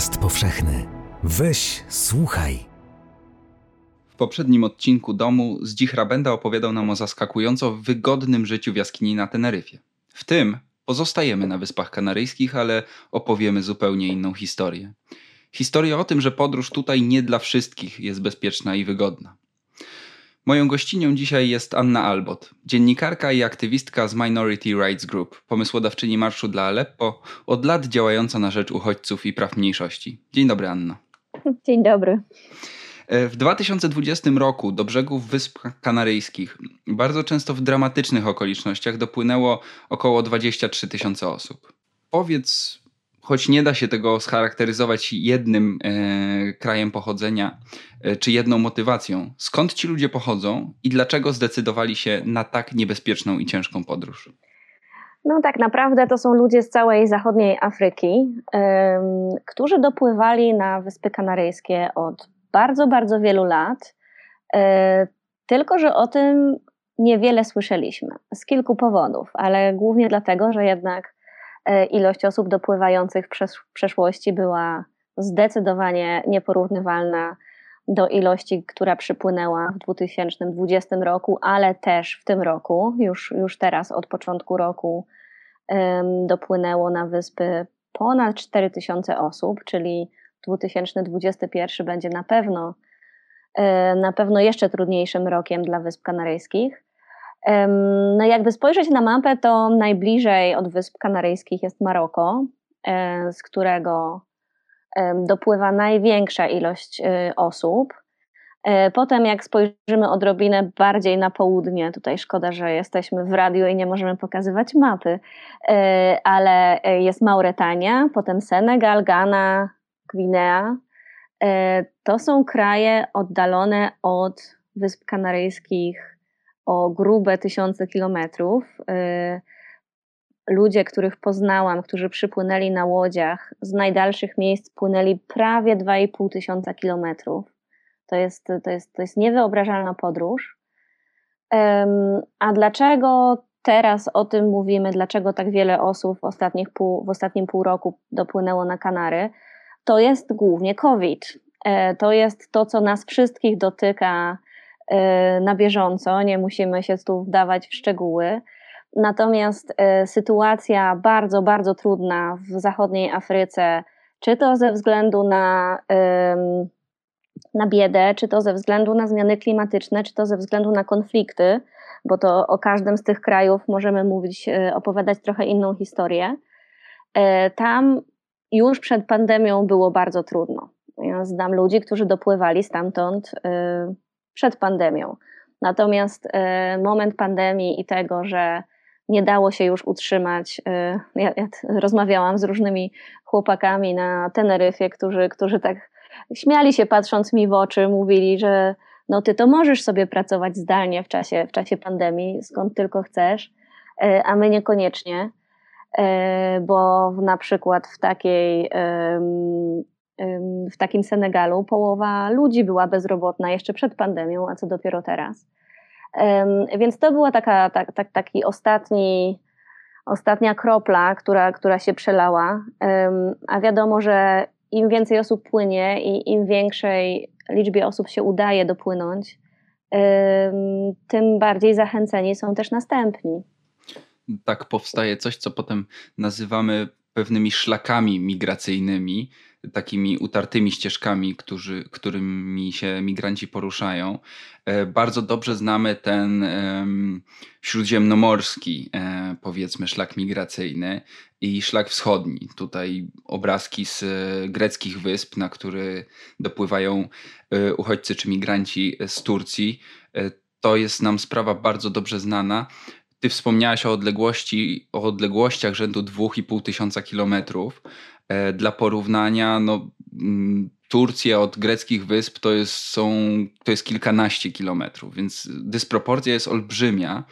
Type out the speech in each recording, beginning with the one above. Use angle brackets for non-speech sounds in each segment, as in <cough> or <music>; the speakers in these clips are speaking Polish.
Podcast powszechny. Weź, słuchaj. W poprzednim odcinku domu Zdzich Rabenda opowiadał nam o zaskakująco wygodnym życiu w jaskini na Teneryfie. W tym pozostajemy na Wyspach Kanaryjskich, ale opowiemy zupełnie inną historię. Historię o tym, że podróż tutaj nie dla wszystkich jest bezpieczna i wygodna. Moją gościnią dzisiaj jest Anna Albot, dziennikarka i aktywistka z Minority Rights Group, pomysłodawczyni Marszu dla Aleppo, od lat działająca na rzecz uchodźców i praw mniejszości. Dzień dobry, Anna. Dzień dobry. E, w 2020 roku do brzegów Wysp Kanaryjskich, bardzo często w dramatycznych okolicznościach, dopłynęło około 23 tysiące osób. Powiedz, choć nie da się tego scharakteryzować jednym e, krajem pochodzenia e, czy jedną motywacją, skąd ci ludzie pochodzą i dlaczego zdecydowali się na tak niebezpieczną i ciężką podróż? No tak naprawdę to są ludzie z całej zachodniej Afryki, którzy dopływali na Wyspy Kanaryjskie od bardzo, bardzo wielu lat. E, tylko, że o tym niewiele słyszeliśmy z kilku powodów, ale głównie dlatego, że jednak ilość osób dopływających w przeszłości była zdecydowanie nieporównywalna do ilości, która przypłynęła w 2020 roku, ale też w tym roku, już, już teraz od początku roku dopłynęło na wyspy ponad 4000 osób, czyli 2021 będzie na pewno, e, na pewno jeszcze trudniejszym rokiem dla Wysp Kanaryjskich. No jakby spojrzeć na mapę, to najbliżej od Wysp Kanaryjskich jest Maroko, e, z którego dopływa największa ilość e, osób. Potem, jak spojrzymy odrobinę bardziej na południe, tutaj szkoda, że jesteśmy w radiu i nie możemy pokazywać mapy, ale jest Mauretania, potem Senegal, Ghana, Gwinea, e, to są kraje oddalone od Wysp Kanaryjskich o grube tysiące kilometrów. E, ludzie, których poznałam, którzy przypłynęli na łodziach, z najdalszych miejsc płynęli prawie 2,5 tysiąca kilometrów. To jest, to, jest, to jest niewyobrażalna podróż. A dlaczego teraz o tym mówimy? Dlaczego tak wiele osób w, ostatnich pół, w ostatnim pół roku dopłynęło na Kanary? to jest głównie COVID. E, to jest to, co nas wszystkich dotyka na bieżąco, nie musimy się tu wdawać w szczegóły. Natomiast e, sytuacja bardzo, bardzo trudna w zachodniej Afryce, czy to ze względu na, na biedę, czy to ze względu na zmiany klimatyczne, czy to ze względu na konflikty, bo to o każdym z tych krajów możemy mówić, opowiadać trochę inną historię. Tam już przed pandemią było bardzo trudno. Ja znam ludzi, którzy dopływali stamtąd przed pandemią. Natomiast y, moment pandemii i tego, że nie dało się już utrzymać. Y, ja, ja rozmawiałam z różnymi chłopakami na Teneryfie, którzy, którzy tak śmiali się patrząc mi w oczy, mówili, że no ty to możesz sobie pracować zdalnie w czasie, w czasie pandemii, skąd tylko chcesz, a my niekoniecznie. E, bo na przykład w takiej w takim Senegalu połowa ludzi była bezrobotna jeszcze przed pandemią, a co dopiero teraz. Więc to była taka, tak, tak, taki ostatni, ostatnia kropla, która, która się przelała. A wiadomo, że im więcej osób płynie i im większej liczbie osób się udaje dopłynąć, tym bardziej zachęceni są też następni tak powstaje coś, co potem nazywamy pewnymi szlakami migracyjnymi. Takimi utartymi ścieżkami, którzy, którymi się migranci poruszają. E, bardzo dobrze znamy ten śródziemnomorski, e, powiedzmy, szlak migracyjny i szlak wschodni. Tutaj obrazki z greckich wysp, na które dopływają uchodźcy czy migranci z Turcji. To jest nam sprawa bardzo dobrze znana. Ty wspomniałaś o odległości, o odległościach rzędu 2,5 tysiąca kilometrów. E, dla porównania, no, mm, Turcja od greckich wysp to jest, są, to jest kilkanaście kilometrów, więc dysproporcja jest olbrzymia.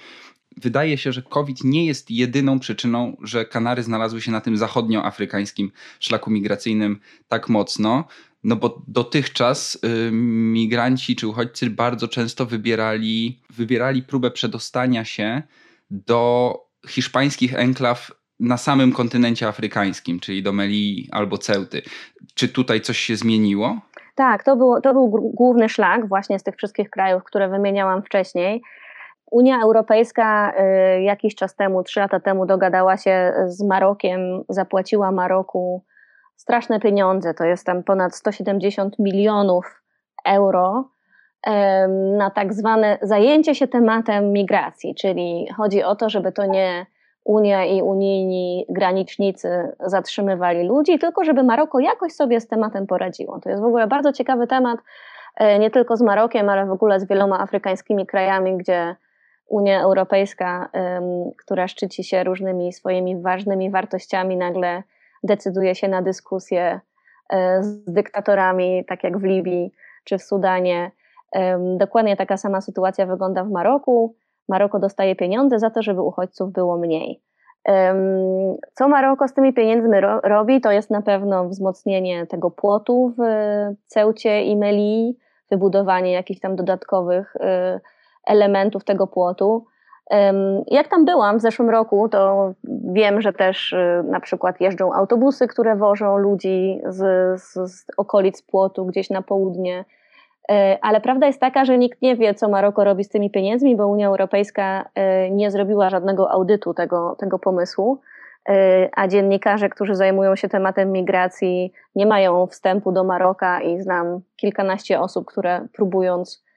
Wydaje się, że COVID nie jest jedyną przyczyną, że Kanary znalazły się na tym zachodnioafrykańskim szlaku migracyjnym tak mocno, no bo dotychczas y, migranci czy uchodźcy bardzo często wybierali, wybierali próbę przedostania się do hiszpańskich enklaw na samym kontynencie afrykańskim, czyli do Melii albo Ceuty. Czy tutaj coś się zmieniło? Tak, to był, to był główny szlak właśnie z tych wszystkich krajów, które wymieniałam wcześniej. Unia Europejska y, jakiś czas temu, trzy lata temu, dogadała się z Marokiem, zapłaciła Maroku straszne pieniądze, to jest tam ponad 170 milionów euro na tak zwane zajęcie się tematem migracji, czyli chodzi o to, żeby to nie Unia i unijni granicznicy zatrzymywali ludzi, tylko żeby Maroko jakoś sobie z tematem poradziło. To jest w ogóle bardzo ciekawy temat, e, nie tylko z Marokiem, ale w ogóle z wieloma afrykańskimi krajami, gdzie Unia Europejska, która szczyci się różnymi swoimi ważnymi wartościami, nagle decyduje się na dyskusję e, z dyktatorami, tak jak w Libii czy w Sudanie. Dokładnie taka sama sytuacja wygląda w Maroku. Maroko dostaje pieniądze za to, żeby uchodźców było mniej. Co Maroko z tymi pieniędzmi ro robi, to jest na pewno wzmocnienie tego płotu w Ceucie i Melii, wybudowanie jakichś tam dodatkowych y, elementów tego płotu. Jak tam byłam w zeszłym roku, to wiem, że też y, na przykład jeżdżą autobusy, które wożą ludzi z, z, z okolic płotu gdzieś na południe E, ale prawda jest taka, że nikt nie wie, co Maroko robi z tymi pieniędzmi, bo Unia Europejska e, nie zrobiła żadnego audytu tego, tego pomysłu, e, a dziennikarze, którzy zajmują się tematem migracji, nie mają wstępu do Maroka i znam kilkanaście osób, które próbując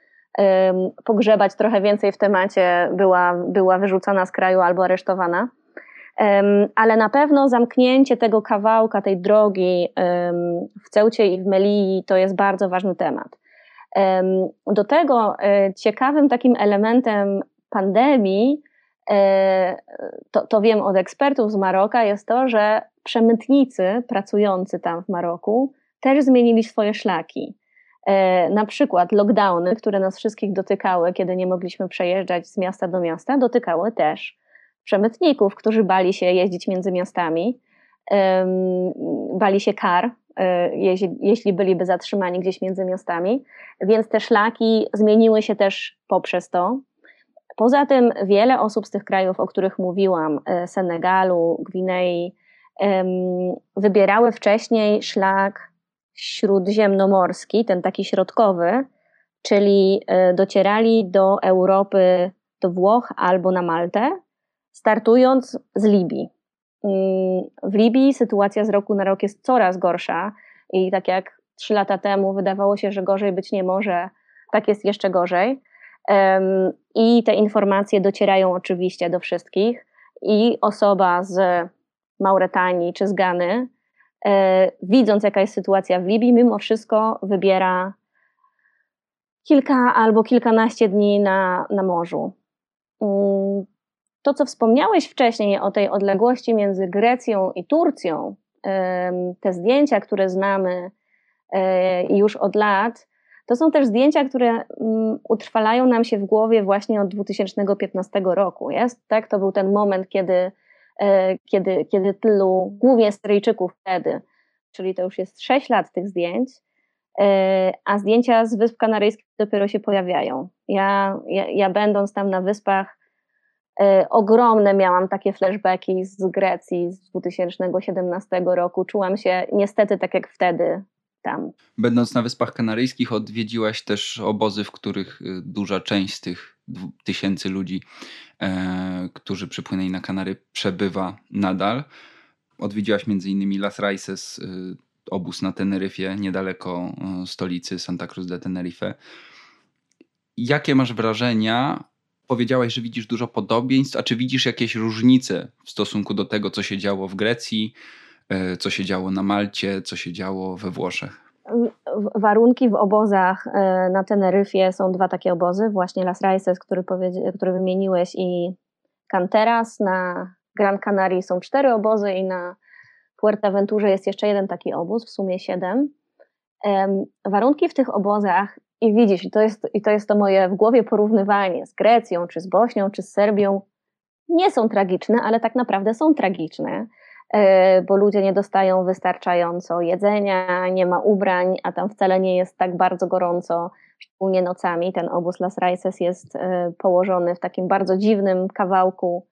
pogrzebać trochę więcej w temacie, była, była wyrzucana z kraju albo aresztowana. Ale na pewno zamknięcie tego kawałka, tej drogi w Ceucie i w Melii to jest bardzo ważny temat. Do tego e, ciekawym takim elementem pandemii, e, to, to wiem od ekspertów z Maroka, jest to, że przemytnicy pracujący tam w Maroku też zmienili swoje szlaki. E, na przykład lockdowny, które nas wszystkich dotykały, kiedy nie mogliśmy przejeżdżać z miasta do miasta, dotykały też przemytników, którzy bali się jeździć między miastami, bali się kar jeśli, jeśli byliby zatrzymani gdzieś między miastami, więc te szlaki zmieniły się też poprzez to. Poza tym wiele osób z tych krajów, o których mówiłam, e, Senegalu, Gwinei, wybierały wcześniej szlak śródziemnomorski, ten taki środkowy, czyli e, docierali do Europy, do Włoch albo na Maltę, startując z Libii. W Libii sytuacja z roku na rok jest coraz gorsza i tak jak trzy lata temu wydawało się, że gorzej być nie może, tak jest jeszcze gorzej. I te informacje docierają oczywiście do wszystkich i osoba z Mauretanii czy z Gany, e, widząc jaka jest sytuacja w Libii, mimo wszystko wybiera kilka albo kilkanaście dni na, na morzu. To, co wspomniałeś wcześniej o tej odległości między Grecją i Turcją, te zdjęcia, które znamy e, już od lat, to są też zdjęcia, które mm, utrwalają nam się w głowie właśnie od 2015 roku. Jest, tak? To był ten moment, kiedy, e, kiedy, kiedy tylu, głównie Syryjczyków wtedy, czyli to już jest 6 lat tych zdjęć, e, a zdjęcia z Wysp Kanaryjskich dopiero się pojawiają. Ja, ja, ja będąc tam na wyspach, ogromne miałam takie flashbacki z Grecji z 2017 roku. Czułam się niestety tak jak wtedy tam. Będąc na Wyspach Kanaryjskich, odwiedziłaś też obozy, w których y, duża część z tych tysięcy ludzi, e, którzy przypłynęli na Kanary, przebywa nadal. Odwiedziłaś innymi Las Raices, y, obóz na Teneryfie, niedaleko e, stolicy Santa Cruz de Tenerife. Jakie masz wrażenia? Powiedziałaś, że widzisz dużo podobieństw, a czy widzisz jakieś różnice w stosunku do tego, co się działo w Grecji, e, co się działo na Malcie, co się działo we Włoszech? Warunki w obozach e, na Teneryfie są dwa takie obozy, właśnie Las Raices, który, który wymieniłeś i Canteras. Na Gran Canaria są cztery obozy i na Fuerteventurze jest jeszcze jeden taki obóz, w sumie siedem. Warunki w tych obozach i widzisz, i to, jest, i to jest to moje w głowie porównywanie z Grecją, czy z Bośnią, czy z Serbią, nie są tragiczne, ale tak naprawdę są tragiczne. E, bo ludzie nie dostają wystarczająco jedzenia, nie ma ubrań, a tam wcale nie jest tak bardzo gorąco, szczególnie nocami. Ten obóz Las Raices jest e, położony w takim bardzo dziwnym kawałku,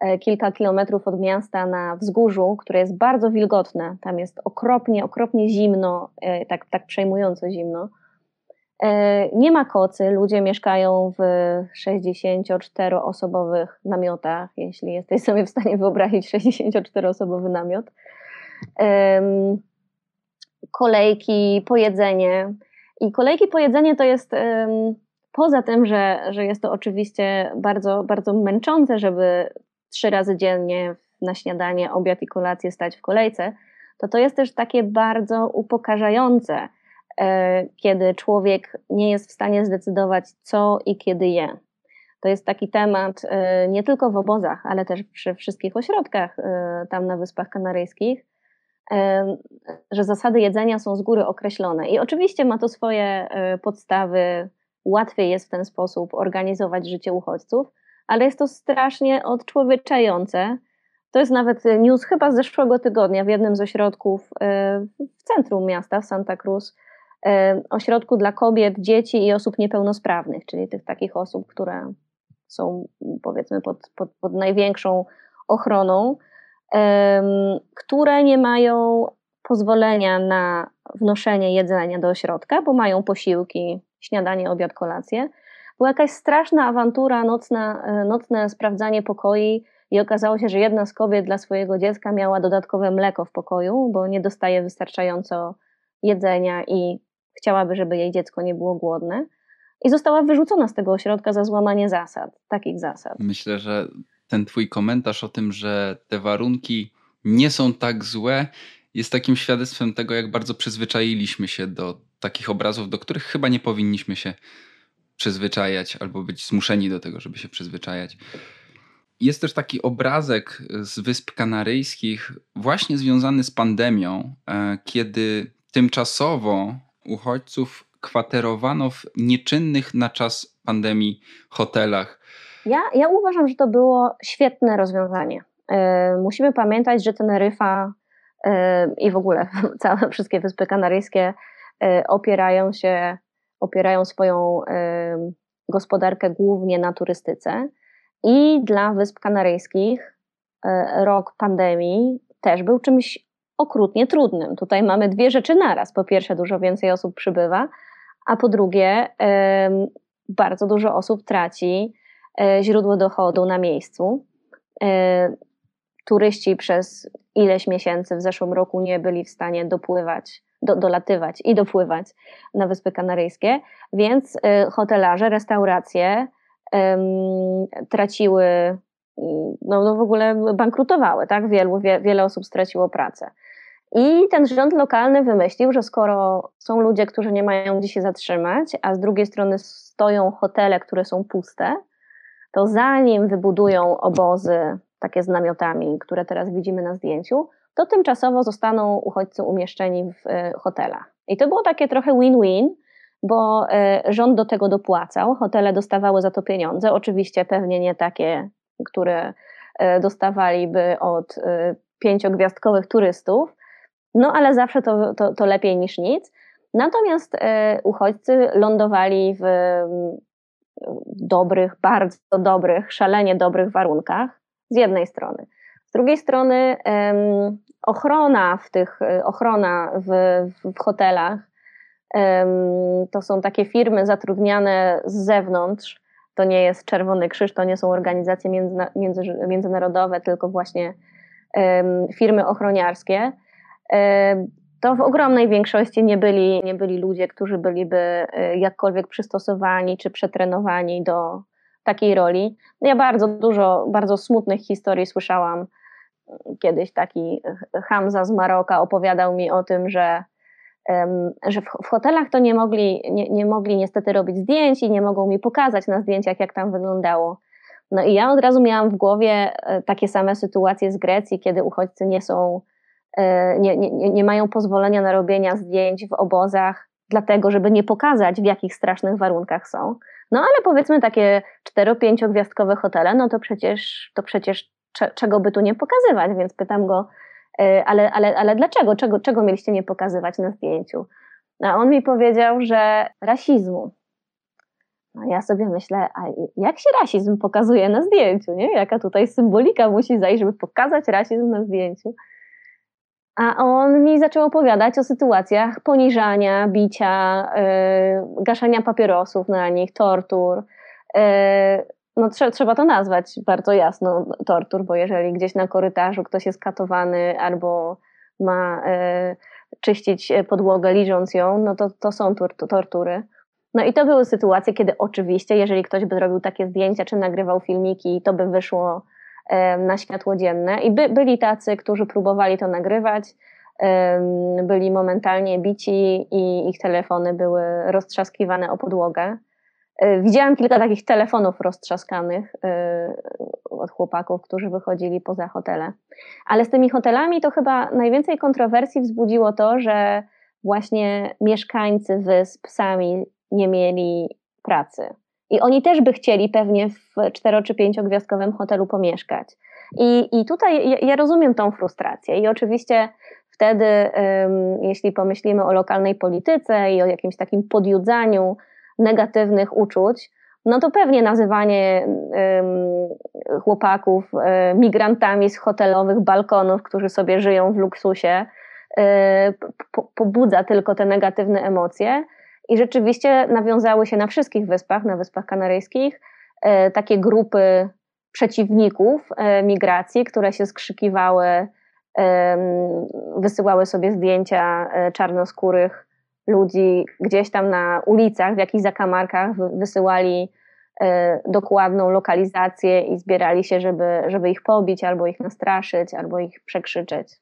e, kilka kilometrów od miasta na wzgórzu, które jest bardzo wilgotne. Tam jest okropnie, okropnie zimno, tak, tak przejmująco zimno. E, nie ma kocy, ludzie mieszkają w 64-osobowych namiotach, jeśli jesteś sobie w stanie wyobrazić 64-osobowy namiot. Kolejki, pojedzenie. I kolejki, pojedzenie to jest poza tym, że, że jest to oczywiście bardzo, bardzo męczące, żeby trzy razy dziennie na śniadanie, obiad i kolację stać w kolejce, to to jest też takie bardzo upokarzające kiedy człowiek nie jest w stanie zdecydować, co i kiedy je. To jest taki temat e, nie tylko w obozach, ale też przy wszystkich ośrodkach e, tam na Wyspach Kanaryjskich, że zasady jedzenia są z góry określone. I oczywiście ma to swoje podstawy, łatwiej jest w ten sposób organizować życie uchodźców, ale jest to strasznie odczłowieczające. To jest nawet news chyba z zeszłego tygodnia w jednym z ośrodków w centrum miasta, w Santa Cruz ośrodku dla kobiet, dzieci i osób niepełnosprawnych, czyli tych takich osób, które są powiedzmy pod, pod, pod największą ochroną, które nie mają pozwolenia na wnoszenie jedzenia do ośrodka, bo mają posiłki, śniadanie, obiad, kolację. Była jakaś straszna awantura, nocna, e, nocne sprawdzanie pokoi i okazało się, że jedna z kobiet dla swojego dziecka miała dodatkowe mleko w pokoju, bo nie dostaje wystarczająco jedzenia i chciałaby, żeby jej dziecko nie było głodne i została wyrzucona z tego ośrodka za złamanie zasad, takich zasad. Myślę, że ten twój komentarz o tym, że te warunki nie są tak złe, jest takim świadectwem tego, jak bardzo przyzwyczailiśmy się do takich obrazów, do których chyba nie powinniśmy się przyzwyczajać albo być zmuszeni do tego, żeby się przyzwyczajać. Jest też taki obrazek z Wysp Kanaryjskich, właśnie związany z pandemią, e, kiedy tymczasowo uchodźców kwaterowano w nieczynnych na czas pandemii hotelach. Ja, ja uważam, że to było świetne rozwiązanie. E, musimy pamiętać, że Teneryfa e, i w ogóle <laughs> całe wszystkie Wyspy Kanaryjskie e, opierają się, opierają swoją gospodarkę głównie na turystyce. I dla Wysp Kanaryjskich rok pandemii też był czymś okrutnie trudnym. Tutaj mamy dwie rzeczy naraz. Po pierwsze, dużo więcej osób przybywa, a po drugie, bardzo dużo osób traci e, źródło dochodu na miejscu. E, turyści przez ileś miesięcy w zeszłym roku nie byli w stanie dopływać, do, dolatywać i dopływać na Wyspy Kanaryjskie, więc e, hotelarze, restauracje traciły, no, no w ogóle bankrutowały, tak? Wielu, wie, wiele osób straciło pracę. I ten rząd lokalny wymyślił, że skoro są ludzie, którzy nie mają gdzie się zatrzymać, a z drugiej strony stoją hotele, które są puste, to zanim wybudują obozy takie z namiotami, które teraz widzimy na zdjęciu, to tymczasowo zostaną uchodźcy umieszczeni w e, hotelach. I to było takie trochę win-win, bo e, rząd do tego dopłacał, hotele dostawały za to pieniądze, oczywiście pewnie nie takie, które e, dostawaliby od pięciogwiazdkowych turystów, no ale zawsze to, to, to lepiej niż nic. Natomiast e, uchodźcy lądowali w dobrych, bardzo dobrych, szalenie dobrych warunkach z jednej strony. Z drugiej strony ochrona w tych, e, ochrona w, w hotelach to są takie firmy zatrudniane z zewnątrz. To nie jest Czerwony Krzyż, to nie są organizacje między, międzynarodowe, tylko właśnie firmy ochroniarskie to w ogromnej większości nie byli, nie byli ludzie, którzy byliby e, jakkolwiek przystosowani czy przetrenowani do takiej roli. Ja bardzo dużo, bardzo smutnych historii słyszałam. Kiedyś taki Hamza z Maroka opowiadał mi o tym, że że w, hotelach to nie mogli, nie, nie mogli niestety robić zdjęć i nie mogą mi pokazać na zdjęciach, jak tam wyglądało. No i ja od razu miałam w głowie e, takie same sytuacje z Grecji, kiedy uchodźcy nie są, e, nie, nie, nie mają pozwolenia na robienia zdjęć w obozach, dlatego, żeby nie pokazać, w jakich strasznych warunkach są. No ale powiedzmy takie 4-5 gwiazdkowe hotele, no to przecież, to przecież czego by tu nie pokazywać, więc pytam go, E, ale, ale, ale dlaczego? Czego, czego mieliście nie pokazywać na zdjęciu? A on mi powiedział, że rasizmu. No ja sobie myślę, a jak się rasizm pokazuje na zdjęciu, nie? Jaka tutaj symbolika musi zajść, żeby pokazać rasizm na zdjęciu? A on mi zaczął opowiadać o sytuacjach poniżania, bicia, yy, gaszenia papierosów na nich, tortur, yy, no trze trzeba to nazwać bardzo jasno tortur, bo jeżeli gdzieś na korytarzu ktoś jest katowany albo ma e, czyścić podłogę liżąc ją, no to, to są tortury. No i to były sytuacje, kiedy oczywiście, jeżeli ktoś by robił takie zdjęcia czy nagrywał filmiki, to by wyszło na światło dzienne. I by, byli tacy, którzy próbowali to nagrywać, byli momentalnie bici i ich telefony były roztrzaskiwane o podłogę. E, widziałam kilka takich telefonów roztrzaskanych e, od chłopaków, którzy wychodzili poza hotele. Ale z tymi hotelami to chyba najwięcej kontrowersji wzbudziło to, że właśnie mieszkańcy wysp sami nie mieli pracy. I oni też by chcieli pewnie w cztero czy pięciogwiazdkowym hotelu pomieszkać. I, i tutaj ja, ja rozumiem tą frustrację. I oczywiście wtedy, um, jeśli pomyślimy o lokalnej polityce i o jakimś takim podjudzaniu, negatywnych uczuć, no to pewnie nazywanie um, chłopaków um, migrantami z hotelowych balkonów, którzy sobie żyją w luksusie, um, po, pobudza tylko te negatywne emocje. I rzeczywiście nawiązały się na wszystkich wyspach, na Wyspach Kanaryjskich, e, takie grupy przeciwników e, migracji, które się skrzykiwały, wysyłały sobie zdjęcia e, czarnoskórych ludzi gdzieś tam na ulicach, w jakichś zakamarkach wysyłali dokładną lokalizację i zbierali się, żeby, żeby ich pobić, albo ich nastraszyć, albo ich przekrzyczeć.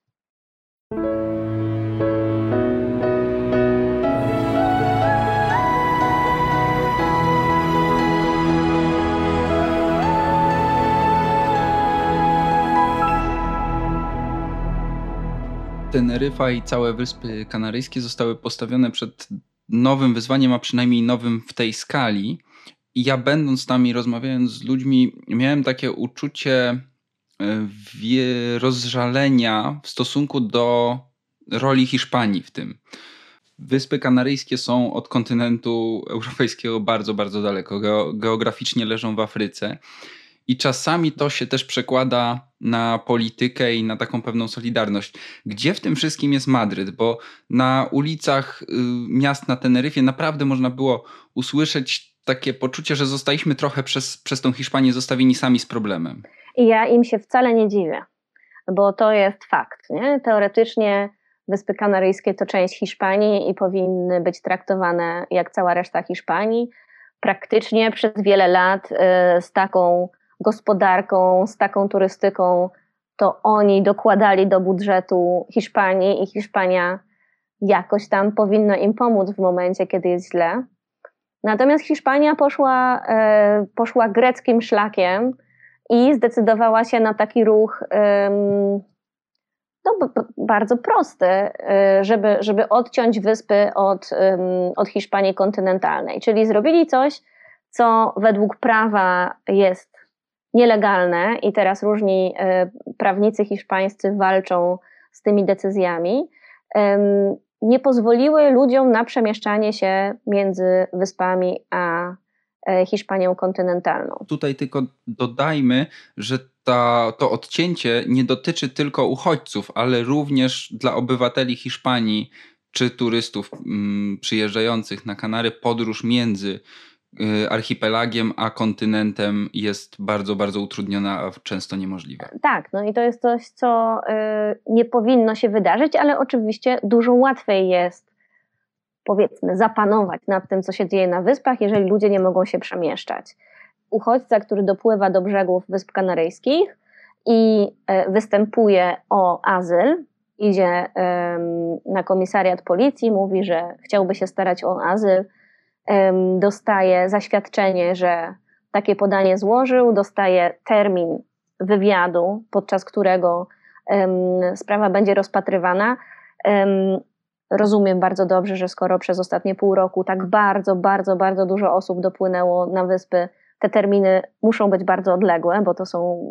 Teneryfa i całe Wyspy Kanaryjskie zostały postawione przed nowym wyzwaniem, a przynajmniej nowym w tej skali. I ja będąc tam i rozmawiając z ludźmi, miałem takie uczucie e, rozżalenia w stosunku do roli Hiszpanii w tym. Wyspy Kanaryjskie są od kontynentu europejskiego bardzo, bardzo daleko. Geograficznie leżą w Afryce. I czasami to się też przekłada na politykę i na taką pewną solidarność. Gdzie w tym wszystkim jest Madryt? Bo na ulicach y, miast na Teneryfie naprawdę można było usłyszeć takie poczucie, że zostaliśmy trochę przez, przez tą Hiszpanię zostawieni sami z problemem. I ja im się wcale nie dziwię, bo to jest fakt. Nie? Teoretycznie Wyspy Kanaryjskie to część Hiszpanii i powinny być traktowane jak cała reszta Hiszpanii. Praktycznie przez wiele lat y, z taką gospodarką, z taką turystyką, to oni dokładali do budżetu Hiszpanii i Hiszpania jakoś tam powinna im pomóc w momencie, kiedy jest źle. Natomiast Hiszpania poszła, e, poszła greckim szlakiem i zdecydowała się na taki ruch no, bardzo prosty, e, żeby, żeby odciąć wyspy od, od Hiszpanii kontynentalnej. Czyli zrobili coś, co według prawa jest nielegalne i teraz różni e, prawnicy hiszpańscy walczą z tymi decyzjami, nie pozwoliły ludziom na przemieszczanie się między wyspami a e, Hiszpanią kontynentalną. Tutaj tylko dodajmy, że ta, to odcięcie nie dotyczy tylko uchodźców, ale również dla obywateli Hiszpanii czy turystów mm, przyjeżdżających na Kanary podróż między archipelagiem a kontynentem jest bardzo, bardzo utrudniona, a często niemożliwa. Tak, no i to jest coś, co y, nie powinno się wydarzyć, ale oczywiście dużo łatwiej jest powiedzmy zapanować nad tym, co się dzieje na wyspach, jeżeli ludzie nie mogą się przemieszczać. Uchodźca, który dopływa do brzegów Wysp Kanaryjskich i y, występuje o azyl, idzie na komisariat policji, mówi, że chciałby się starać o azyl, dostaje zaświadczenie, że takie podanie złożył, dostaje termin wywiadu, podczas którego sprawa będzie rozpatrywana. Rozumiem bardzo dobrze, że skoro przez ostatnie pół roku tak bardzo, bardzo, bardzo dużo osób dopłynęło na wyspy, te terminy muszą być bardzo odległe, bo to są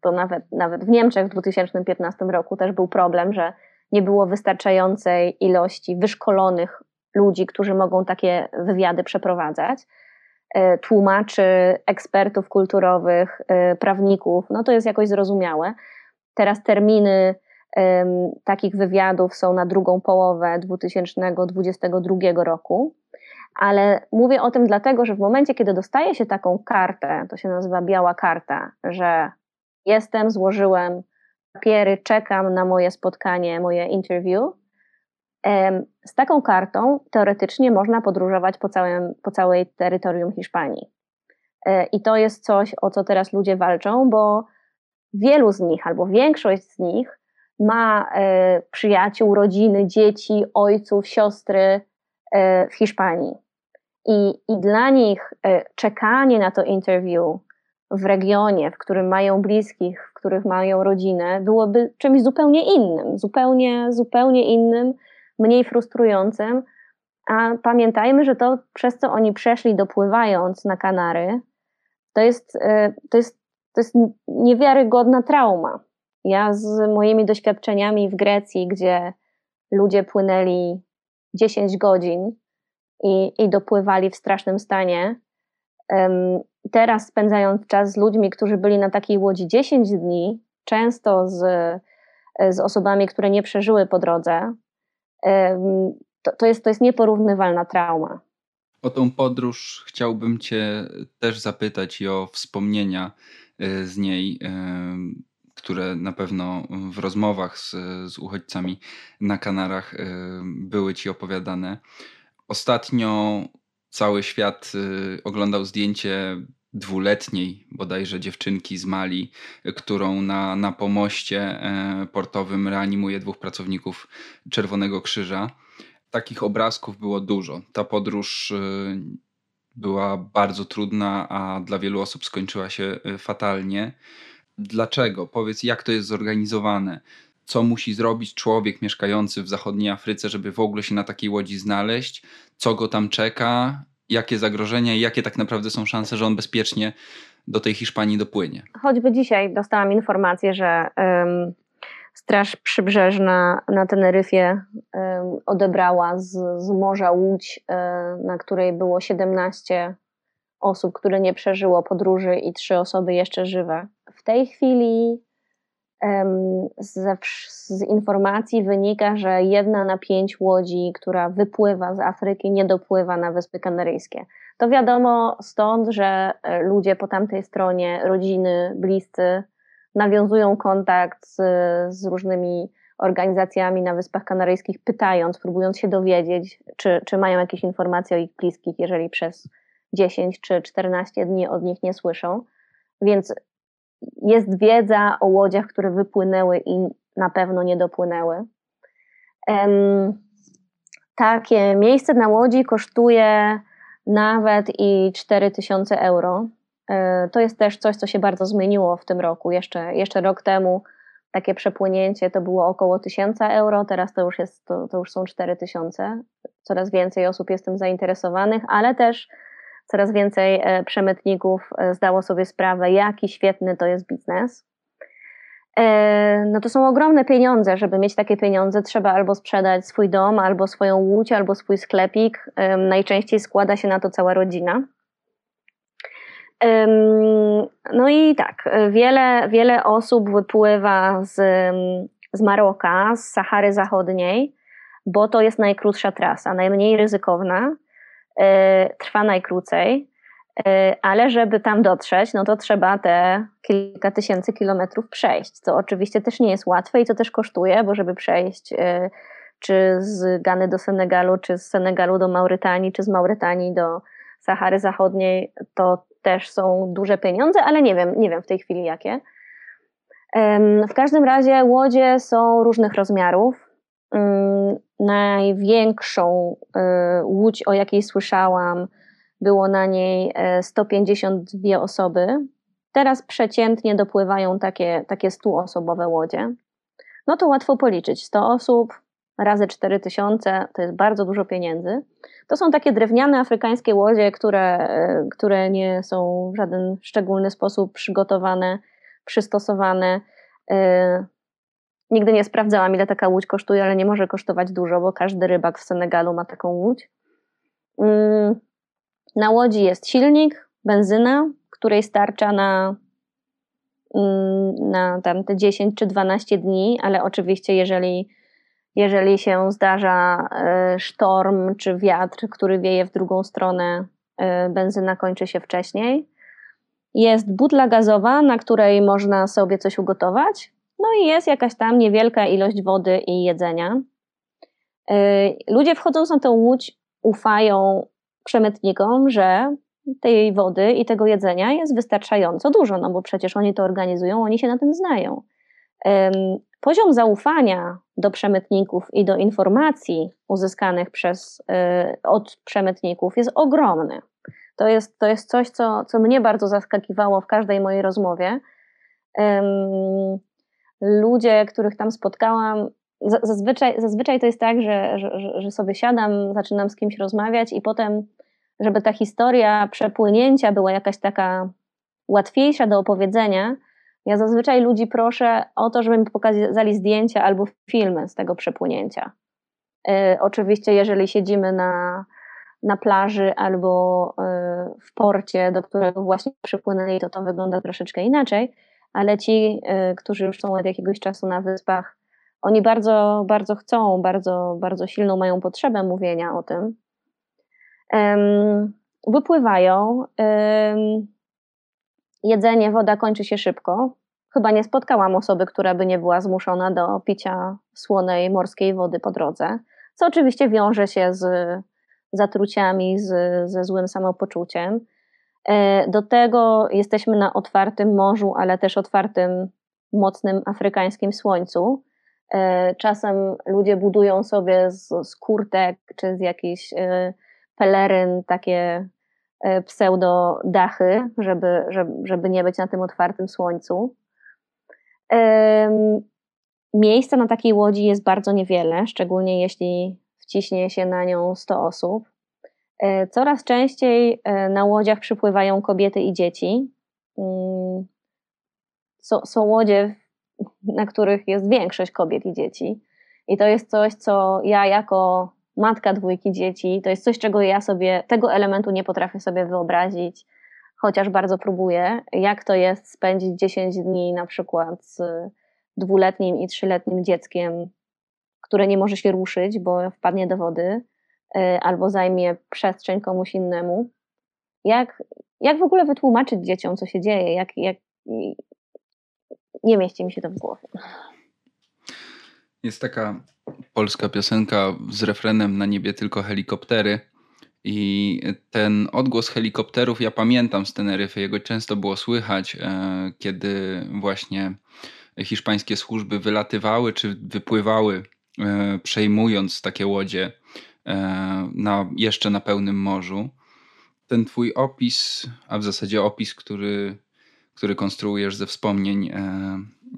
to nawet, nawet w Niemczech w 2015 roku też był problem, że nie było wystarczającej ilości wyszkolonych ludzi, którzy mogą takie wywiady przeprowadzać, e, tłumaczy, ekspertów kulturowych, e, prawników, no to jest jakoś zrozumiałe. Teraz terminy takich wywiadów są na drugą połowę 2022 roku, ale mówię o tym dlatego, że w momencie, kiedy dostaje się taką kartę, to się nazywa biała karta, że jestem, złożyłem papiery, czekam na moje spotkanie, moje interview. Z taką kartą teoretycznie można podróżować po, całym, po całej terytorium Hiszpanii. E, I to jest coś, o co teraz ludzie walczą, bo wielu z nich, albo większość z nich ma e, przyjaciół, rodziny, dzieci, ojców, siostry e, w Hiszpanii. I, I dla nich czekanie na to interview, w regionie, w którym mają bliskich, w których mają rodzinę, byłoby czymś zupełnie innym, zupełnie, zupełnie innym, mniej frustrującym. A pamiętajmy, że to, przez co oni przeszli dopływając na Kanary, to jest, e, to jest, to jest niewiarygodna trauma. Ja z moimi doświadczeniami w Grecji, gdzie ludzie płynęli 10 godzin i, i dopływali w strasznym stanie, teraz spędzając czas z ludźmi, którzy byli na takiej łodzi 10 dni, często z, z osobami, które nie przeżyły po drodze, to, to, jest, to jest nieporównywalna trauma. O tą podróż chciałbym Cię też zapytać i o wspomnienia e, z niej, e, które na pewno w rozmowach z, z uchodźcami na Kanarach e, były Ci opowiadane. Ostatnio cały świat oglądał zdjęcie dwuletniej bodajże dziewczynki z Mali, którą na, na pomoście e, portowym reanimuje dwóch pracowników Czerwonego Krzyża. Takich obrazków było dużo. Ta podróż y, była bardzo trudna, a dla wielu osób skończyła się y, fatalnie. Dlaczego? Powiedz, jak to jest zorganizowane? Co musi zrobić człowiek mieszkający w zachodniej Afryce, żeby w ogóle się na takiej łodzi znaleźć? Co go tam czeka? Jakie zagrożenia i jakie tak naprawdę są szanse, że on bezpiecznie do tej Hiszpanii dopłynie. Choćby dzisiaj dostałam informację, że um, Straż Przybrzeżna na Teneryfie um, odebrała z, z morza łódź, um, na której było 17 osób, które nie przeżyło podróży i trzy osoby jeszcze żywe. W tej chwili z, z, informacji wynika, że jedna na pięć łodzi, która wypływa z Afryki, nie dopływa na Wyspy Kanaryjskie. To wiadomo stąd, że e, ludzie po tamtej stronie, rodziny, bliscy, nawiązują kontakt z, z różnymi organizacjami na Wyspach Kanaryjskich, pytając, próbując się dowiedzieć, czy, czy mają jakieś informacje o ich bliskich, jeżeli przez 10 czy 14 dni od nich nie słyszą. Więc jest wiedza o łodziach, które wypłynęły i na pewno nie dopłynęły. Takie miejsce na łodzi kosztuje nawet i 4000 euro. E, to jest też coś, co się bardzo zmieniło w tym roku. Jeszcze, jeszcze rok temu takie przepłynięcie to było około 1000 euro, teraz to już, jest, to, to już są 4000. Coraz więcej osób jest tym zainteresowanych, ale też coraz więcej e, przemytników e, zdało sobie sprawę, jaki świetny to jest biznes. E, no to są ogromne pieniądze. Żeby mieć takie pieniądze, trzeba albo sprzedać swój dom, albo swoją łódź, albo swój sklepik. Najczęściej składa się na to cała rodzina. No i tak, wiele, wiele osób wypływa z, z Maroka, z Sahary Zachodniej, bo to jest najkrótsza trasa, najmniej ryzykowna trwa najkrócej, ale żeby tam dotrzeć, no to trzeba te kilka tysięcy kilometrów przejść, co oczywiście też nie jest łatwe i co też kosztuje, bo żeby przejść czy z Gany do Senegalu, czy z Senegalu do Maurytanii, czy z Maurytanii do Sahary Zachodniej, to też są duże pieniądze, ale nie wiem, nie wiem w tej chwili jakie. W każdym razie łodzie są różnych rozmiarów. Największą e, łódź, o jakiej słyszałam, było na niej 152 e, osoby. Teraz przeciętnie dopływają takie, takie 100-osobowe łodzie. No to łatwo policzyć. 100 osób razy 4000 to jest bardzo dużo pieniędzy. To są takie drewniane afrykańskie łodzie, które, e, które nie są w żaden szczególny sposób przygotowane, przystosowane. Nigdy nie sprawdzałam, ile taka łódź kosztuje, ale nie może kosztować dużo, bo każdy rybak w Senegalu ma taką łódź. Mm, na łodzi jest silnik, benzyna, której starcza na, mm, na tam te 10 czy 12 dni, ale oczywiście jeżeli jeżeli się zdarza e, sztorm czy wiatr, który wieje w drugą stronę, e, benzyna kończy się wcześniej. Jest butla gazowa, na której można sobie coś ugotować. No i jest jakaś tam niewielka ilość wody i jedzenia. E, ludzie wchodząc na tę łódź ufają przemytnikom, że tej wody i tego jedzenia jest wystarczająco dużo, no bo przecież oni to organizują, oni się na tym znają. Poziom zaufania do przemytników i do informacji uzyskanych przez, y, od przemytników jest ogromny. To jest, to jest coś, co, co mnie bardzo zaskakiwało w każdej mojej rozmowie. Ludzie, których tam spotkałam, zazwyczaj, zazwyczaj to jest tak, że, że, że sobie siadam, zaczynam z kimś rozmawiać i potem, żeby ta historia przepłynięcia była jakaś taka łatwiejsza do opowiedzenia, ja zazwyczaj ludzi proszę o to, żeby mi pokazali zdjęcia albo filmy z tego przepłynięcia. Y, oczywiście, jeżeli siedzimy na, na plaży albo y, w porcie, do którego właśnie przypłynęli, to to wygląda troszeczkę inaczej, ale ci, y, którzy już są od jakiegoś czasu na wyspach, oni bardzo, bardzo chcą, bardzo, bardzo silną mają potrzebę mówienia o tym. Wypływają jedzenie, woda kończy się szybko. Chyba nie spotkałam osoby, która by nie była zmuszona do picia słonej morskiej wody po drodze, co oczywiście wiąże się z zatruciami, z, ze złym samopoczuciem. E, do tego jesteśmy na otwartym morzu, ale też otwartym, mocnym afrykańskim słońcu. E, czasem ludzie budują sobie z, z kurtek czy z jakichś e, peleryn takie pseudo dachy, żeby, żeby, żeby nie być na tym otwartym słońcu. Miejsca na takiej łodzi jest bardzo niewiele, szczególnie jeśli wciśnie się na nią 100 osób. E, coraz częściej e, na łodziach przypływają kobiety i dzieci. Mm, są, są łodzie, <laughs> na których jest większość kobiet i dzieci. I to jest coś, co ja jako matka dwójki dzieci, to jest coś, czego ja sobie, tego elementu nie potrafię sobie wyobrazić, chociaż bardzo próbuję, jak to jest spędzić 10 dni na przykład z dwuletnim i trzyletnim dzieckiem, które nie może się ruszyć, bo wpadnie do wody, albo zajmie przestrzeń komuś innemu. Jak, jak w ogóle wytłumaczyć dzieciom, co się dzieje? Jak, jak, nie mieści mi się to w głowie. Jest taka polska piosenka z refrenem Na niebie tylko helikoptery. I ten odgłos helikopterów ja pamiętam z Teneryfy. Jego często było słychać, e, kiedy właśnie hiszpańskie służby wylatywały czy wypływały, e, przejmując takie łodzie na, jeszcze na pełnym morzu. Ten twój opis, a w zasadzie opis, który, który konstruujesz ze wspomnień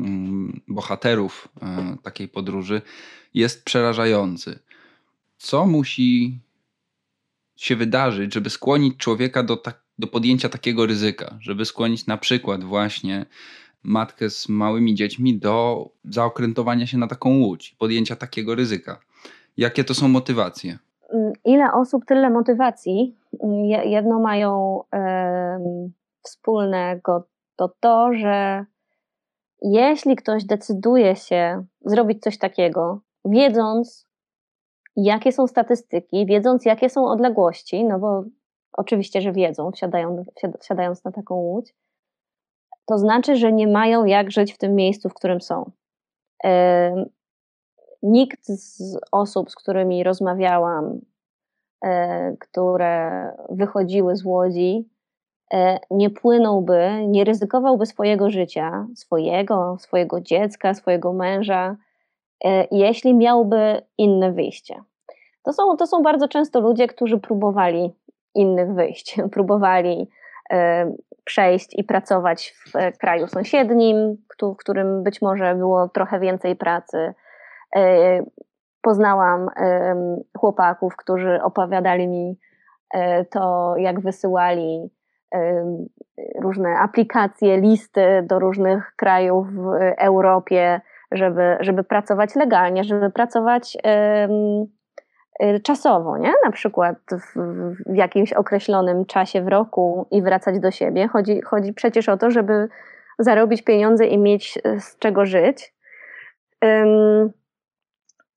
Mm, bohaterów e, takiej podróży jest przerażający. Co musi się wydarzyć, żeby skłonić człowieka do, tak, do podjęcia takiego ryzyka, żeby skłonić na przykład właśnie matkę z małymi dziećmi do zaokrętowania się na taką łódź, podjęcia takiego ryzyka? Jakie to są motywacje? Mm, ile osób, tyle motywacji. Mm, jedno mają wspólnego to to, że jeśli ktoś decyduje się zrobić coś takiego, wiedząc, jakie są statystyki, wiedząc jakie są odległości, no bo oczywiście, że wiedzą, wsiadają, wsiadając na taką łódź, to znaczy, że nie mają jak żyć w tym miejscu, w którym są. Nikt z osób, z którymi rozmawiałam, e, które wychodziły z łodzi, e, nie płynąłby, nie ryzykowałby swojego życia, swojego, swojego dziecka, swojego męża, e, jeśli miałby inne wyjście. To są, to są bardzo często ludzie, którzy próbowali innych wyjść, <laughs> próbowali przejść i pracować w kraju sąsiednim, w którym być może było trochę więcej pracy. E, poznałam chłopaków, którzy opowiadali mi e, to, jak wysyłali różne aplikacje, listy do różnych krajów w Europie, żeby, żeby pracować legalnie, żeby pracować Y, czasowo, nie? Na przykład w, w, jakimś określonym czasie w roku i wracać do siebie. Chodzi, chodzi przecież o to, żeby zarobić pieniądze i mieć z czego żyć.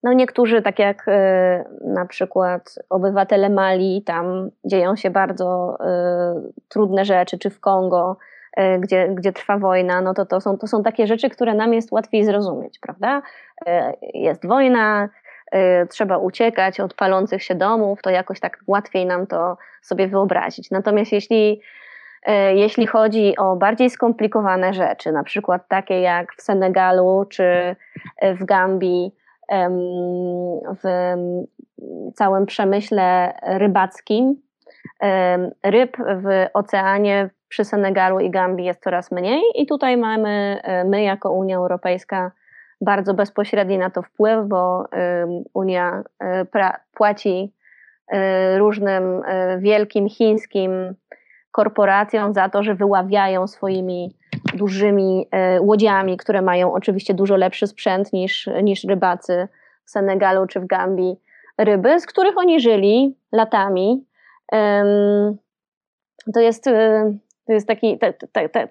No niektórzy, tak jak y, na przykład obywatele Mali, tam dzieją się bardzo trudne rzeczy, czy w Kongo, gdzie, gdzie trwa wojna, no to to są, to są takie rzeczy, które nam jest łatwiej zrozumieć, prawda? Jest wojna, Y, trzeba uciekać od palących się domów, to jakoś tak łatwiej nam to sobie wyobrazić. Natomiast jeśli, y, jeśli chodzi o bardziej skomplikowane rzeczy, na przykład takie jak w Senegalu czy w Gambii, w całym przemyśle rybackim, ryb w oceanie przy Senegalu i Gambii jest coraz mniej i tutaj mamy y, my jako Unia Europejska bardzo bezpośredni na to wpływ, bo Unia y, płaci y, różnym wielkim chińskim korporacjom za to, że wyławiają swoimi dużymi łodziami, które mają oczywiście dużo lepszy sprzęt niż, niż rybacy w Senegalu czy w Gambii, ryby, z których oni żyli latami. To jest, to jest taki,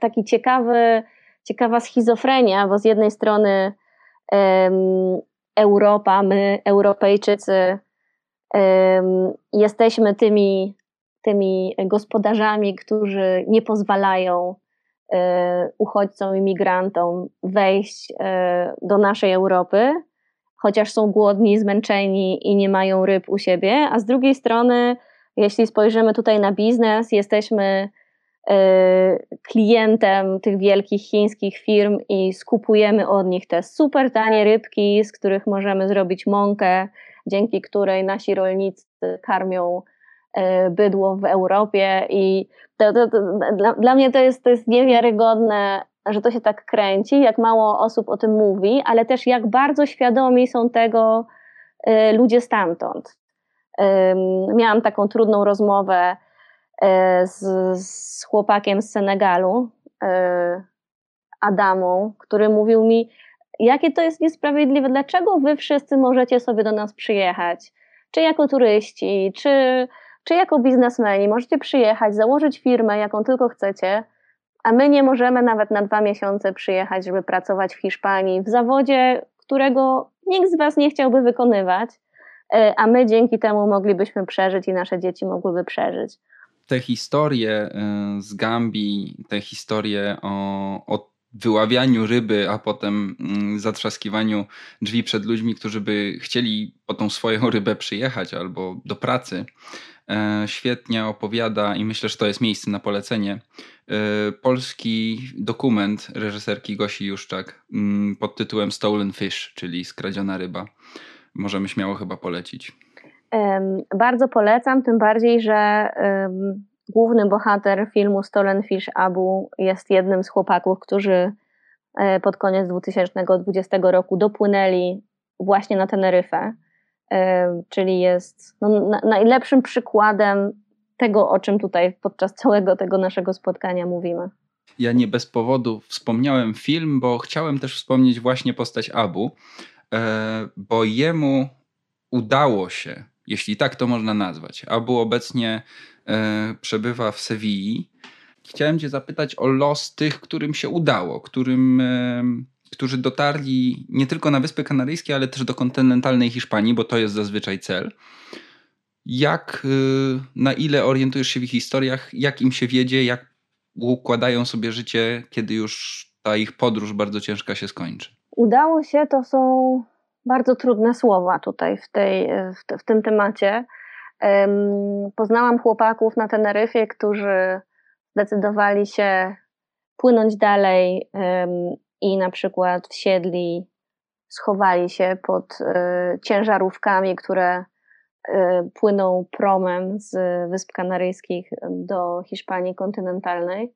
taki ciekawy, ciekawa schizofrenia, bo z jednej strony Europa, my, Europejczycy, jesteśmy tymi, tymi gospodarzami, którzy nie pozwalają e, uchodźcom, imigrantom wejść e, do naszej Europy, chociaż są głodni, zmęczeni i nie mają ryb u siebie, a z drugiej strony, jeśli spojrzymy tutaj na biznes, jesteśmy Y, klientem tych wielkich chińskich firm i skupujemy od nich te super tanie rybki, z których możemy zrobić mąkę, dzięki której nasi rolnicy karmią bydło w Europie i to, to, to, dla, dla, mnie to jest, to jest niewiarygodne, że to się tak kręci, jak mało osób o tym mówi, ale też jak bardzo świadomi są tego y, ludzie stamtąd. Miałam taką trudną rozmowę E, z, z chłopakiem z Senegalu, e, Adamą, który mówił mi, jakie to jest niesprawiedliwe, dlaczego wy wszyscy możecie sobie do nas przyjechać, czy jako turyści, czy, czy jako biznesmeni, możecie przyjechać, założyć firmę, jaką tylko chcecie, a my nie możemy nawet na dwa miesiące przyjechać, żeby pracować w Hiszpanii w zawodzie, którego nikt z was nie chciałby wykonywać, e, a my dzięki temu moglibyśmy przeżyć i nasze dzieci mogłyby przeżyć. Te historie y, z Gambii, te historie o, o wyławianiu ryby, a potem mm, zatrzaskiwaniu drzwi przed ludźmi, którzy by chcieli po tą swoją rybę przyjechać albo do pracy, e, świetnie opowiada i myślę, że to jest miejsce na polecenie. E, polski dokument reżyserki Gosi Juszczak mm, pod tytułem Stolen Fish, czyli skradziona ryba. Możemy śmiało chyba polecić. Bardzo polecam, tym bardziej, że główny bohater filmu Stolen Fish Abu jest jednym z chłopaków, którzy e, pod koniec 2020 roku dopłynęli właśnie na Teneryfę, czyli jest no, najlepszym przykładem tego, o czym tutaj podczas całego tego naszego spotkania mówimy. Ja nie bez powodu wspomniałem film, bo chciałem też wspomnieć właśnie postać Abu, e, bo jemu udało się jeśli tak to można nazwać. Abu obecnie e, przebywa w Sewilli. Chciałem Cię zapytać o los tych, którym się udało, którym e, którzy dotarli nie tylko na Wyspy Kanaryjskie, ale też do kontynentalnej Hiszpanii, bo to jest zazwyczaj cel. Jak, y, na ile orientujesz się w ich historiach, jak im się wiedzie, jak układają sobie życie, kiedy już ta ich podróż bardzo ciężka się skończy? Udało się, to są bardzo trudne słowa tutaj w, tej, w, tym temacie. Poznałam chłopaków na Teneryfie, którzy zdecydowali się płynąć dalej i na przykład wsiedli, schowali się pod e, ciężarówkami, które e, płyną promem z Wysp Kanaryjskich do Hiszpanii kontynentalnej.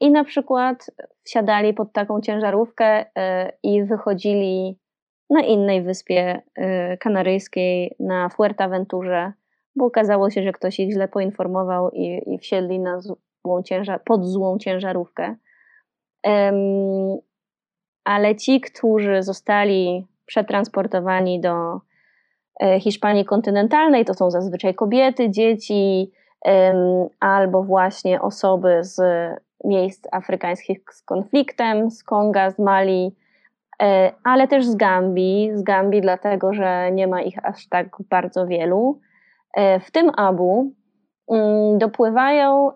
I na przykład wsiadali pod taką ciężarówkę e, i wychodzili na innej wyspie kanaryjskiej, na Fuerteventurze, bo okazało się, że ktoś ich źle poinformował i, i wsiedli na złą ciężar, pod złą ciężarówkę. Ale ci, którzy zostali przetransportowani do e, Hiszpanii kontynentalnej, to są zazwyczaj kobiety, dzieci albo właśnie osoby z miejsc afrykańskich z konfliktem, z Konga, z Mali, e, ale też z Gambii, z Gambii dlatego, że nie ma ich aż tak bardzo wielu. E, w tym Abu mm, dopływają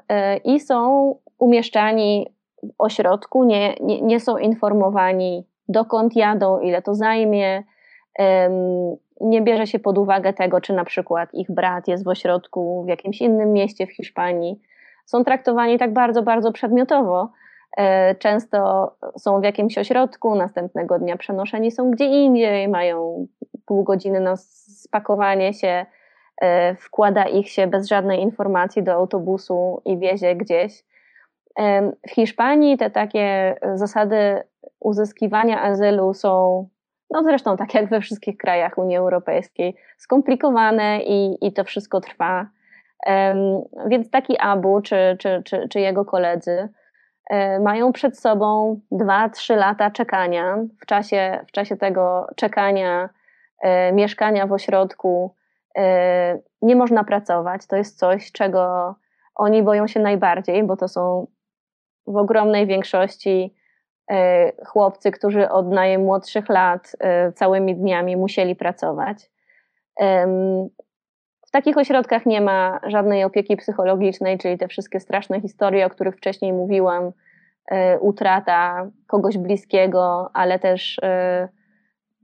i są umieszczani ośrodku, nie, nie, nie są informowani, dokąd jadą, ile to zajmie. Nie bierze się pod uwagę tego, czy na przykład ich brat jest w ośrodku w jakimś innym mieście w Hiszpanii. Są traktowani tak bardzo, bardzo przedmiotowo. E, często są w jakimś ośrodku, następnego dnia przenoszeni są gdzie indziej, mają pół godziny na spakowanie się, e, wkłada ich się bez żadnej informacji do autobusu i wiezie gdzieś. W Hiszpanii te takie zasady uzyskiwania azylu są, no zresztą tak jak we wszystkich krajach Unii Europejskiej, skomplikowane i, i to wszystko trwa. Więc taki Abu czy, czy, czy, czy jego koledzy e, mają przed sobą 2-3 lata czekania. W czasie, w czasie tego czekania, e, mieszkania w ośrodku, e, nie można pracować. To jest coś, czego oni boją się najbardziej, bo to są w ogromnej większości e, chłopcy, którzy od najmłodszych lat e, całymi dniami musieli pracować. W takich ośrodkach nie ma żadnej opieki psychologicznej, czyli te wszystkie straszne historie, o których wcześniej mówiłam, e, utrata kogoś bliskiego, ale też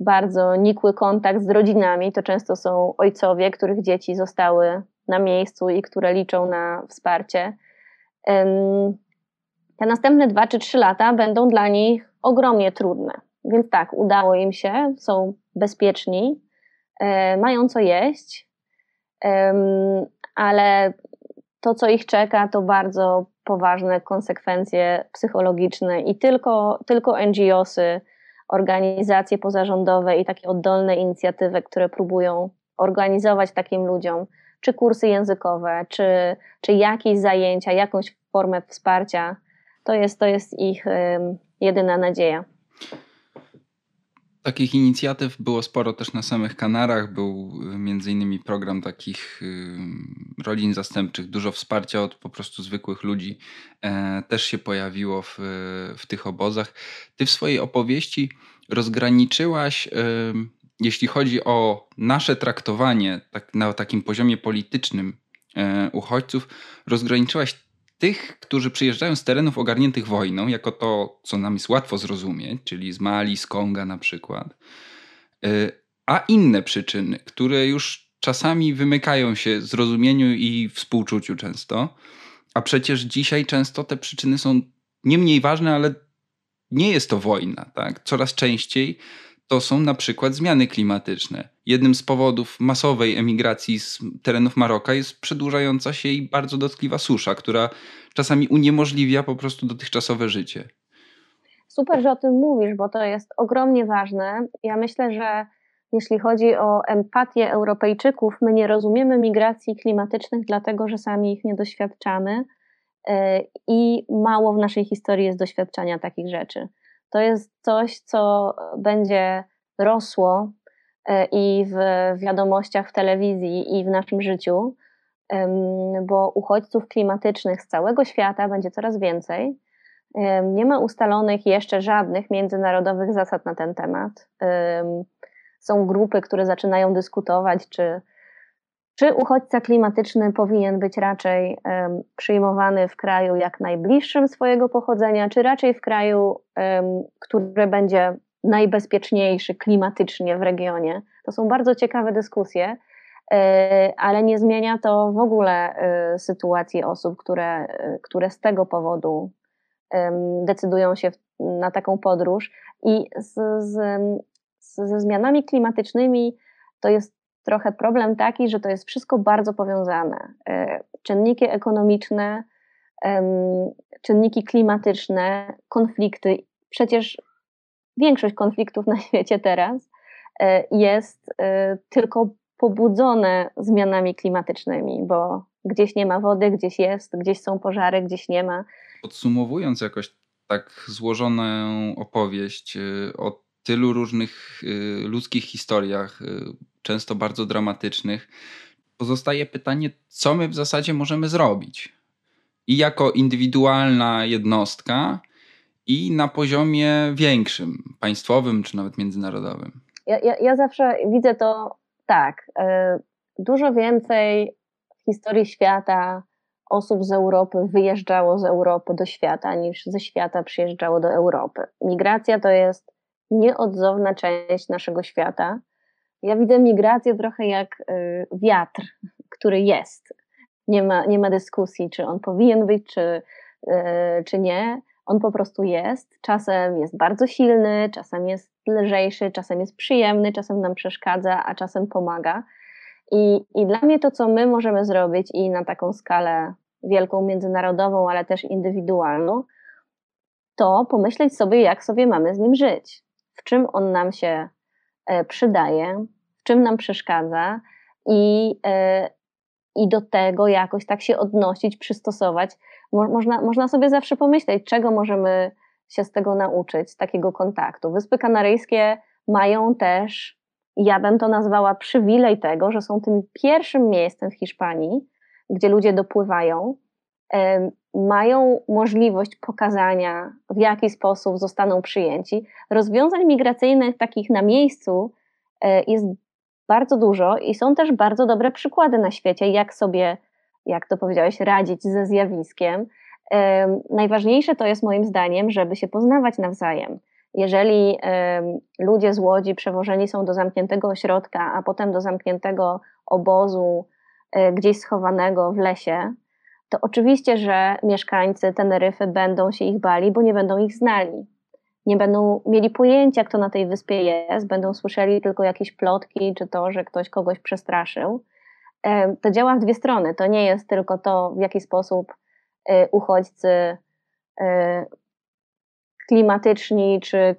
bardzo nikły kontakt z rodzinami. To często są ojcowie, których dzieci zostały na miejscu i które liczą na wsparcie te następne dwa czy trzy lata będą dla nich ogromnie trudne. Więc tak, udało im się, są bezpieczni, e, mają co jeść, ale to, co ich czeka, to bardzo poważne konsekwencje psychologiczne i tylko, tylko NGOsy, organizacje pozarządowe i takie oddolne inicjatywy, które próbują organizować takim ludziom, czy kursy językowe, czy, czy jakieś zajęcia, jakąś formę wsparcia, to jest, to jest ich jedyna nadzieja. Takich inicjatyw było sporo też na samych Kanarach. Był y, między innymi program takich rodzin zastępczych, dużo wsparcia od po prostu zwykłych ludzi e, też się pojawiło w, w tych obozach. Ty w swojej opowieści rozgraniczyłaś, jeśli chodzi o nasze traktowanie tak, na takim poziomie politycznym e, uchodźców, rozgraniczyłaś tych, którzy przyjeżdżają z terenów ogarniętych wojną, jako to, co nam jest łatwo zrozumieć, czyli z Mali, z Konga na przykład, y, a inne przyczyny, które już czasami wymykają się zrozumieniu i współczuciu często, a przecież dzisiaj często te przyczyny są nie mniej ważne, ale nie jest to wojna. Tak? Coraz częściej to są na przykład zmiany klimatyczne. Jednym z powodów masowej emigracji z terenów Maroka jest przedłużająca się i bardzo dotkliwa susza, która czasami uniemożliwia po prostu dotychczasowe życie. Super, że o tym mówisz, bo to jest ogromnie ważne. Ja myślę, że jeśli chodzi o empatię Europejczyków, my nie rozumiemy migracji klimatycznych, dlatego że sami ich nie doświadczamy e, i mało w naszej historii jest doświadczania takich rzeczy to jest coś, co będzie rosło e, i w wiadomościach w telewizji, i w naszym życiu, bo uchodźców klimatycznych z całego świata będzie coraz więcej. Nie ma ustalonych jeszcze żadnych międzynarodowych zasad na ten temat. Są grupy, które zaczynają dyskutować, czy, czy uchodźca klimatyczny powinien być raczej przyjmowany w kraju jak najbliższym swojego pochodzenia, czy raczej w kraju, który będzie najbezpieczniejszy klimatycznie w regionie. To są bardzo ciekawe dyskusje, e, ale nie zmienia to w ogóle e, sytuacji osób, które, które z tego powodu decydują się na taką podróż. I z, z, ze zmianami klimatycznymi to jest trochę problem taki, że to jest wszystko bardzo powiązane. E, czynniki ekonomiczne, czynniki klimatyczne, konflikty. Przecież większość konfliktów na <laughs> świecie teraz e, jest e, tylko pobudzone zmianami klimatycznymi, bo gdzieś nie ma wody, gdzieś jest, gdzieś są pożary, gdzieś nie ma. Podsumowując jakoś tak złożoną opowieść o tylu różnych ludzkich historiach, często bardzo dramatycznych, pozostaje pytanie, co my w zasadzie możemy zrobić. I jako indywidualna jednostka, i na poziomie większym, państwowym czy nawet międzynarodowym. Ja, ja, ja zawsze widzę to tak. E, dużo więcej w historii świata osób z Europy wyjeżdżało z Europy do świata, niż ze świata przyjeżdżało do Europy. Migracja to jest nieodzowna część naszego świata. Ja widzę migrację trochę jak e, wiatr, który jest. Nie ma, nie ma dyskusji, czy on powinien być, czy, e, czy nie on po prostu jest. Czasem jest bardzo silny, czasem jest lżejszy, czasem jest przyjemny, czasem nam przeszkadza, a czasem pomaga. I, I dla mnie to, co my możemy zrobić i na taką skalę wielką, międzynarodową, ale też indywidualną, to pomyśleć sobie, jak sobie mamy z nim żyć. W czym on nam się e, przydaje, w czym nam przeszkadza i, e, i do tego jakoś tak się odnosić, przystosować można, można sobie zawsze pomyśleć, czego możemy się z tego nauczyć, z takiego kontaktu. Wyspy Kanaryjskie mają też, ja bym to nazwała przywilej tego, że są tym pierwszym miejscem w Hiszpanii, gdzie ludzie dopływają, mają możliwość pokazania, w jaki sposób zostaną przyjęci. Rozwiązań migracyjnych takich na miejscu e, jest bardzo dużo i są też bardzo dobre przykłady na świecie, jak sobie jak to powiedziałeś, radzić ze zjawiskiem. Najważniejsze to jest moim zdaniem, żeby się poznawać nawzajem. Jeżeli ludzie z Łodzi przewożeni są do zamkniętego ośrodka, a potem do zamkniętego obozu e, gdzieś schowanego w lesie, to oczywiście, że mieszkańcy Teneryfy będą się ich bali, bo nie będą ich znali. Nie będą mieli pojęcia, kto na tej wyspie jest, będą słyszeli tylko jakieś plotki, czy to, że ktoś kogoś przestraszył to działa w dwie strony. To nie jest tylko to, w jaki sposób e, uchodźcy e, klimatyczni czy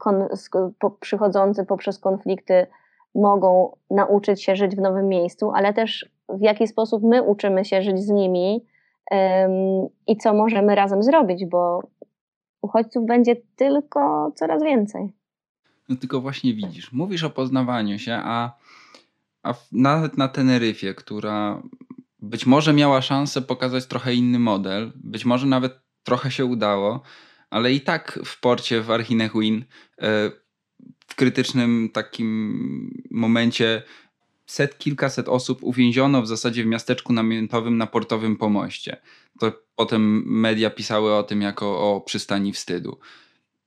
przychodzący poprzez konflikty mogą nauczyć się żyć w nowym miejscu, ale też w jaki sposób my uczymy się żyć z nimi i co możemy razem zrobić, bo uchodźców będzie tylko coraz więcej. No tylko właśnie widzisz, mówisz o poznawaniu się, a a nawet na Teneryfie, która być może miała szansę pokazać trochę inny model, być może nawet trochę się udało, ale i tak w porcie w Archinehuin e, w krytycznym takim momencie set, kilkaset osób uwięziono w zasadzie w miasteczku namiotowym na portowym pomoście. To potem media pisały o tym jako o przystani wstydu.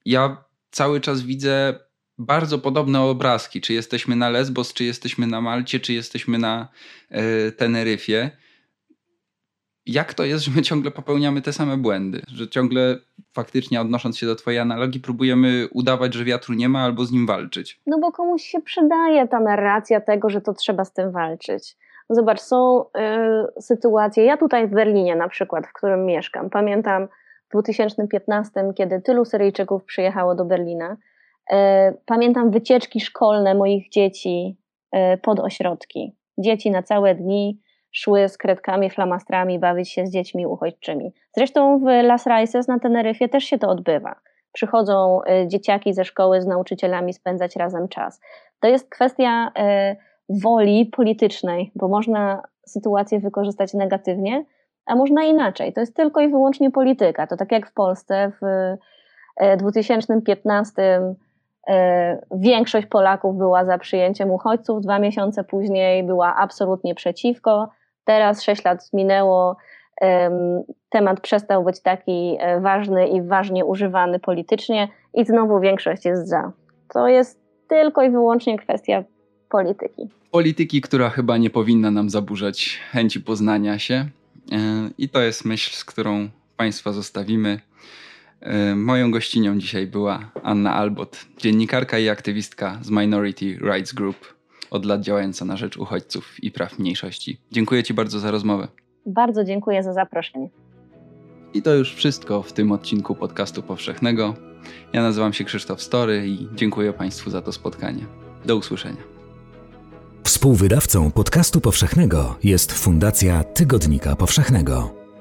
Ja cały czas widzę bardzo podobne obrazki. Czy jesteśmy na Lesbos, czy jesteśmy na Malcie, czy jesteśmy na e, Teneryfie. Jak to jest, że my ciągle popełniamy te same błędy? Że ciągle faktycznie odnosząc się do Twojej analogii, próbujemy udawać, że wiatru nie ma albo z nim walczyć? No bo komuś się przydaje ta narracja tego, że to trzeba z tym walczyć. Zobacz, są y, sytuacje, ja tutaj w Berlinie na przykład, w którym mieszkam, pamiętam w 2015, kiedy tylu Syryjczyków przyjechało do Berlina E, pamiętam wycieczki szkolne moich dzieci e, pod ośrodki. Dzieci na całe dni szły z kredkami, flamastrami bawić się z dziećmi uchodźczymi. Zresztą w Las Raices na Teneryfie też się to odbywa. Przychodzą e, dzieciaki ze szkoły z nauczycielami spędzać razem czas. To jest kwestia woli politycznej, bo można sytuację wykorzystać negatywnie, a można inaczej. To jest tylko i wyłącznie polityka. To tak jak w Polsce w 2015 e, e, większość Polaków była za przyjęciem uchodźców, dwa miesiące później była absolutnie przeciwko. Teraz sześć lat minęło, temat przestał być taki e, ważny i ważnie używany politycznie i znowu większość jest za. To jest tylko i wyłącznie kwestia polityki. Polityki, która chyba nie powinna nam zaburzać chęci poznania się. E, I to jest myśl, z którą Państwa zostawimy. E, moją gościnią dzisiaj była Anna Albot, dziennikarka i aktywistka z Minority Rights Group, od lat działająca na rzecz uchodźców i praw mniejszości. Dziękuję Ci bardzo za rozmowę. Bardzo dziękuję za zaproszenie. I to już wszystko w tym odcinku podcastu powszechnego. Ja nazywam się Krzysztof Story i dziękuję Państwu za to spotkanie. Do usłyszenia. Współwydawcą podcastu powszechnego jest Fundacja Tygodnika Powszechnego.